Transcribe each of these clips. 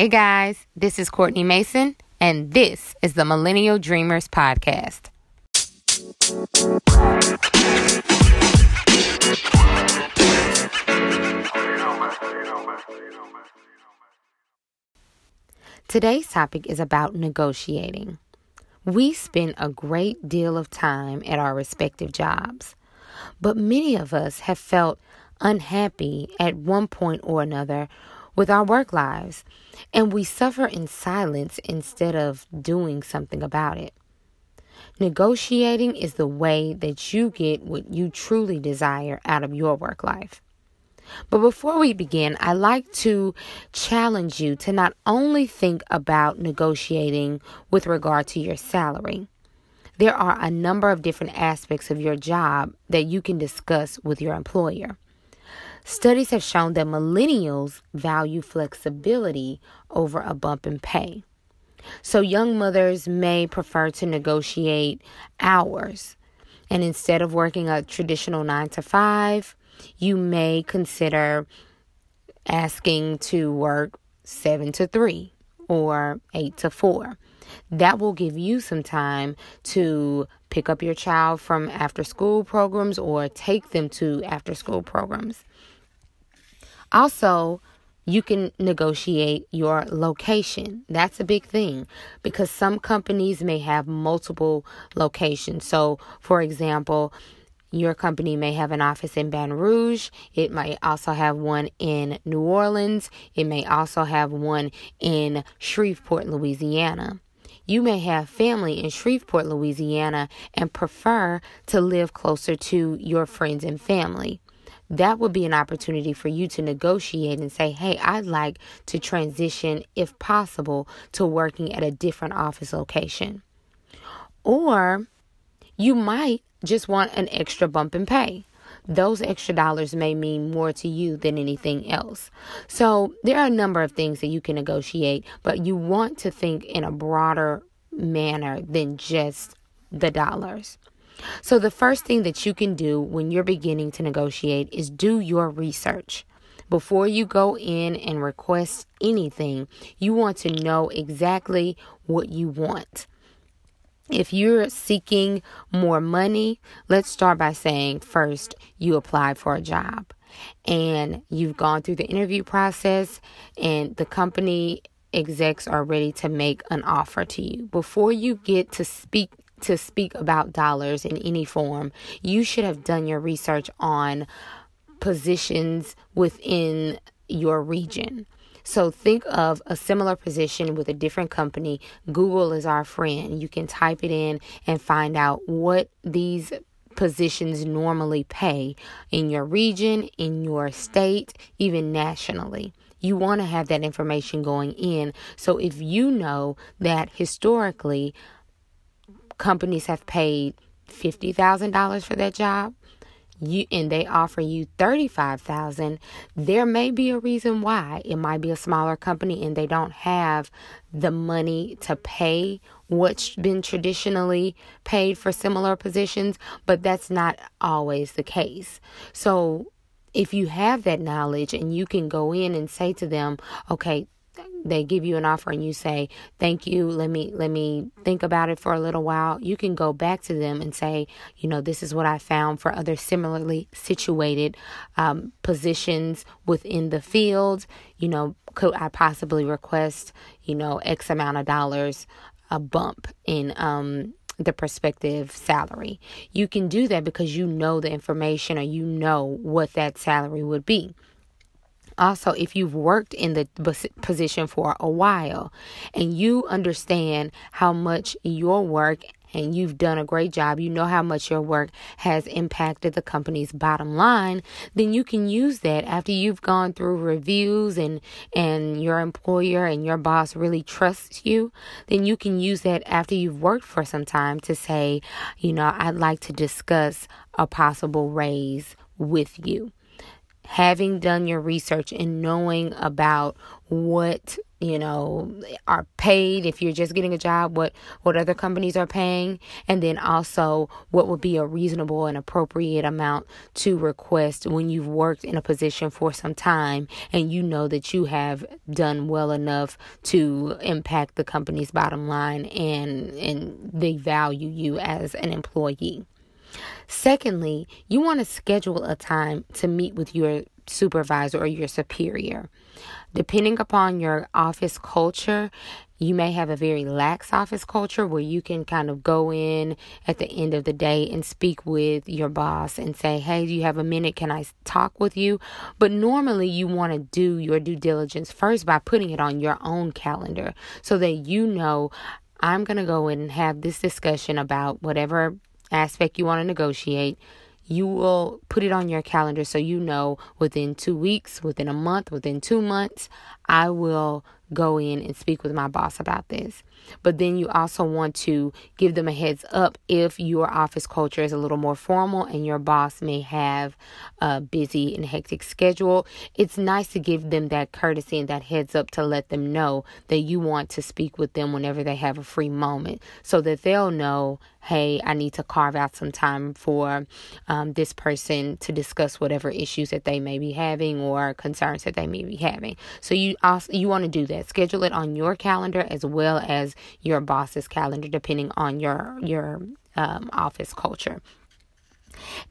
Hey guys, this is Courtney Mason, and this is the Millennial Dreamers Podcast. Today's topic is about negotiating. We spend a great deal of time at our respective jobs, but many of us have felt unhappy at one point or another with our work lives, and we suffer in silence instead of doing something about it. Negotiating is the way that you get what you truly desire out of your work life. But before we begin, I like to challenge you to not only think about negotiating with regard to your salary. There are a number of different aspects of your job that you can discuss with your employer. Studies have shown that millennials value flexibility over a bump in pay. So, young mothers may prefer to negotiate hours. And instead of working a traditional nine to five, you may consider asking to work seven to three or eight to four. That will give you some time to pick up your child from after school programs or take them to after school programs. Also, you can negotiate your location. That's a big thing because some companies may have multiple locations. So, for example, your company may have an office in Baton Rouge. It might also have one in New Orleans. It may also have one in Shreveport, Louisiana. You may have family in Shreveport, Louisiana, and prefer to live closer to your friends and family that would be an opportunity for you to negotiate and say, hey, I'd like to transition, if possible, to working at a different office location. Or you might just want an extra bump in pay. Those extra dollars may mean more to you than anything else. So, there are a number of things that you can negotiate, but you want to think in a broader manner than just the dollars. So, the first thing that you can do when you're beginning to negotiate is do your research. Before you go in and request anything, you want to know exactly what you want. If you're seeking more money, let's start by saying first you applied for a job and you've gone through the interview process and the company execs are ready to make an offer to you. Before you get to speak to speak about dollars in any form, you should have done your research on positions within your region. So think of a similar position with a different company. Google is our friend. You can type it in and find out what these positions normally pay in your region, in your state, even nationally. You want to have that information going in. So if you know that historically companies have paid $50,000 for that job, you and they offer you 35,000, there may be a reason why. It might be a smaller company and they don't have the money to pay what's been traditionally paid for similar positions, but that's not always the case. So, if you have that knowledge and you can go in and say to them, okay, they give you an offer and you say thank you let me let me think about it for a little while you can go back to them and say you know this is what i found for other similarly situated um, positions within the field you know could i possibly request you know x amount of dollars a bump in um the prospective salary. You can do that because you know the information or you know what that salary would be. Also, if you've worked in the position for a while and you understand how much your work and you've done a great job, you know how much your work has impacted the company's bottom line, then you can use that after you've gone through reviews and and your employer and your boss really trusts you, then you can use that after you've worked for some time to say, you know, I'd like to discuss a possible raise with you having done your research and knowing about what you know are paid if you're just getting a job what what other companies are paying and then also what would be a reasonable and appropriate amount to request when you've worked in a position for some time and you know that you have done well enough to impact the company's bottom line and and they value you as an employee Secondly, you want to schedule a time to meet with your supervisor or your superior. Depending upon your office culture, you may have a very lax office culture where you can kind of go in at the end of the day and speak with your boss and say, Hey, do you have a minute? Can I talk with you? But normally you want to do your due diligence first by putting it on your own calendar so that you know I'm going to go in and have this discussion about whatever aspect you want to negotiate you will put it on your calendar so you know within two weeks, within a month, within two months, I will go in and speak with my boss about this. But then you also want to give them a heads up if your office culture is a little more formal and your boss may have a busy and hectic schedule. It's nice to give them that courtesy and that heads up to let them know that you want to speak with them whenever they have a free moment so that they'll know, hey, I need to carve out some time for um, this person to discuss whatever issues that they may be having or concerns that they may be having. So you also you want to do that. Schedule it on your calendar as well as your boss's calendar, depending on your your um, office culture.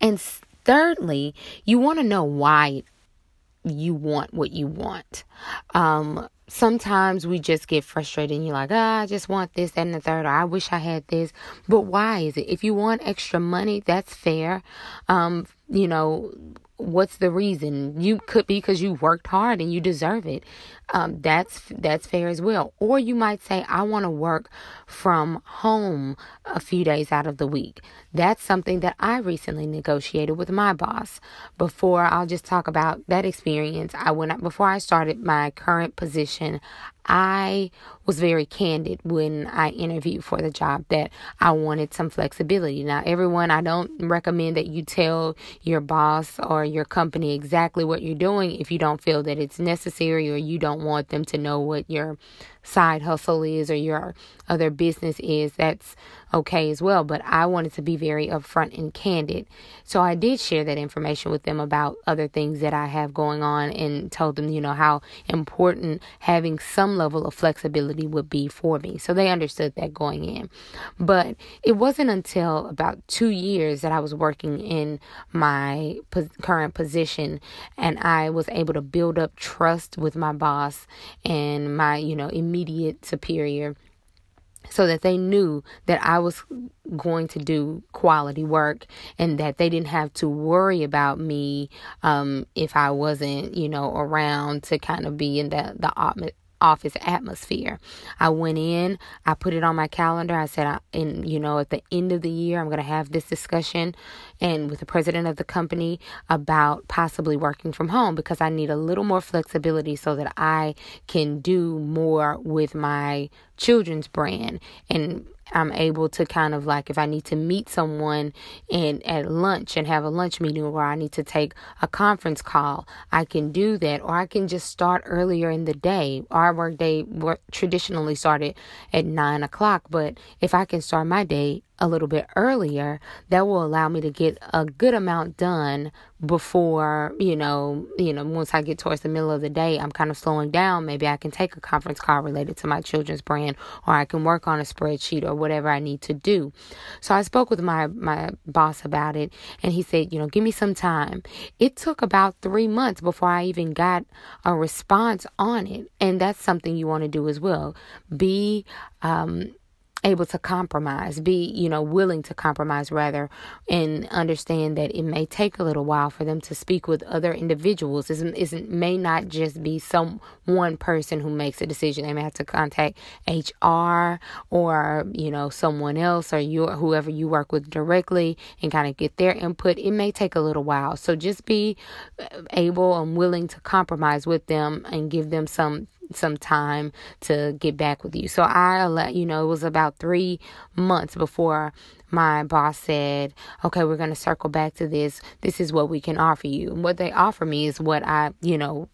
And thirdly, you want to know why you want what you want. Um, sometimes we just get frustrated and you're like, ah, I just want this, that, and the third, or I wish I had this. But why is it? If you want extra money, that's fair. Um, you know, what's the reason? You could be because you worked hard and you deserve it. Um, that's that's fair as well. Or you might say i want to work from home a few days out of the week. That's something that i recently negotiated with my boss. Before i'll just talk about that experience. I went before i started my current position I was very candid when I interviewed for the job that I wanted some flexibility. Now, everyone, I don't recommend that you tell your boss or your company exactly what you're doing if you don't feel that it's necessary or you don't want them to know what your side hustle is or your other business is, that's okay as well. But I wanted to be very upfront and candid. So I did share that information with them about other things that I have going on and told them, you know, how important having some level of flexibility would be for me. So they understood that going in. But it wasn't until about two years that I was working in my current position and I was able to build up trust with my boss and my, you know, immediate superior so that they knew that I was going to do quality work and that they didn't have to worry about me um, if I wasn't, you know, around to kind of be in the the office atmosphere. I went in, I put it on my calendar. I said, I, and you know, at the end of the year, I'm going to have this discussion and with the president of the company about possibly working from home because I need a little more flexibility so that I can do more with my children's brand and I'm able to kind of like if I need to meet someone and at lunch and have a lunch meeting or I need to take a conference call, I can do that or I can just start earlier in the day. Our work day work traditionally started at nine o'clock, but if I can start my day a little bit earlier, that will allow me to get a good amount done before, you know, you know, once I get towards the middle of the day, I'm kind of slowing down. Maybe I can take a conference call related to my children's brand or I can work on a spreadsheet or whatever I need to do. So I spoke with my my boss about it and he said, you know, give me some time. It took about 3 months before I even got a response on it. And that's something you want to do as well. Be um able to compromise, be, you know, willing to compromise rather, and understand that it may take a little while for them to speak with other individuals. Isn't isn't may not just be some one person who makes a decision. They may have to contact HR or, you know, someone else or you whoever you work with directly and kind of get their input. It may take a little while. So just be able and willing to compromise with them and give them some some time to get back with you. So I let you know it was about three months before my boss said, okay, we're going to circle back to this. This is what we can offer you. And what they offer me is what I, you know,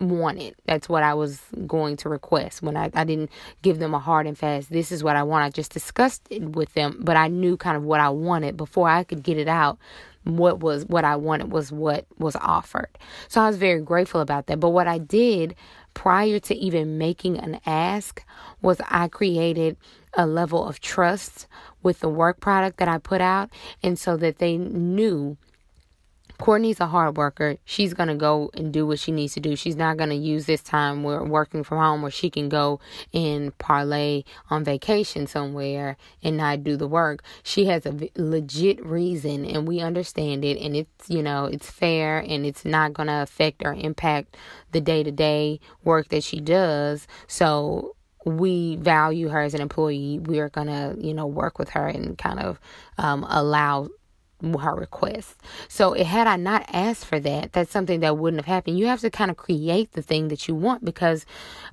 wanted. That's what I was going to request when I, I didn't give them a hard and fast, this is what I want. I just discussed it with them, but I knew kind of what I wanted before I could get it out. What was what I wanted was what was offered. So I was very grateful about that. But what I did prior to even making an ask was I created a level of trust with the work product that I put out and so that they knew Courtney's a hard worker. She's going to go and do what she needs to do. She's not going to use this time where working from home where she can go and parlay on vacation somewhere and not do the work. She has a legit reason and we understand it and it's, you know, it's fair and it's not going to affect or impact the day-to-day work that she does. So we value her as an employee. We are going to, you know, work with her and kind of um, allow her request. So it had I not asked for that, that's something that wouldn't have happened. You have to kind of create the thing that you want because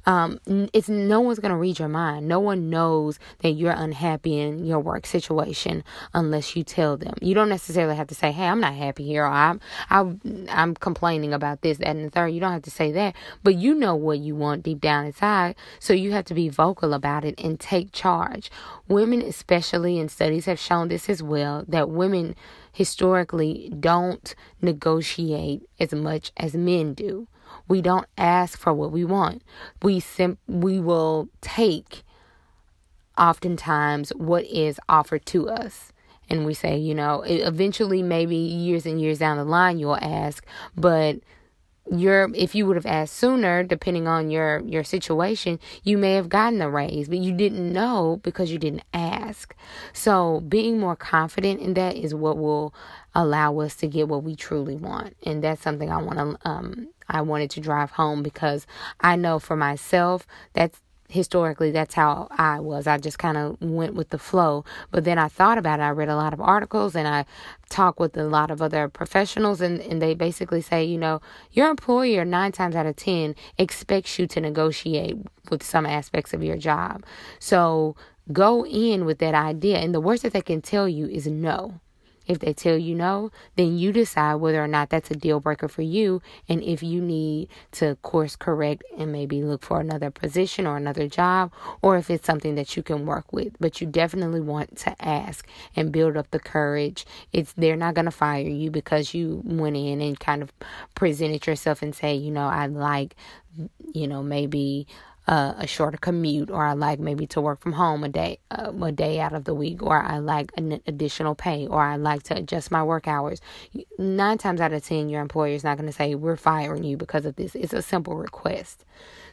um, it's no one's going to read your mind. No one knows that you're unhappy in your work situation unless you tell them. You don't necessarily have to say, "Hey, I'm not happy here," or "I'm I'm I'm complaining about this, that, and the third. You don't have to say that, but you know what you want deep down inside. So you have to be vocal about it and take charge. Women, especially, and studies have shown this as well, that women historically don't negotiate as much as men do. We don't ask for what we want. We sim- we will take oftentimes what is offered to us. And we say, you know, eventually, maybe years and years down the line, you'll ask, but your if you would have asked sooner depending on your your situation you may have gotten a raise but you didn't know because you didn't ask. So being more confident in that is what will allow us to get what we truly want. And that's something i want to um i wanted to drive home because i know for myself that's historically that's how I was. I just kind of went with the flow. But then I thought about it. I read a lot of articles and I talked with a lot of other professionals and, and they basically say, you know, your employer nine times out of ten expects you to negotiate with some aspects of your job. So go in with that idea and the worst that they can tell you is no. If they tell you no, then you decide whether or not that's a deal breaker for you and if you need to course correct and maybe look for another position or another job or if it's something that you can work with. But you definitely want to ask and build up the courage. It's they're not going to fire you because you went in and kind of presented yourself and say, you know, I like you know, maybe uh, a shorter commute, or I like maybe to work from home a day, uh, a day out of the week, or I like an additional pay, or I like to adjust my work hours. Nine times out of ten, your employer is not going to say we're firing you because of this. It's a simple request.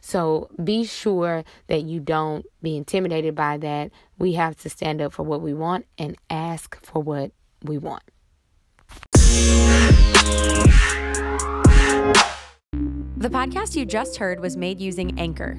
So be sure that you don't be intimidated by that. We have to stand up for what we want and ask for what we want. The podcast you just heard was made using Anchor.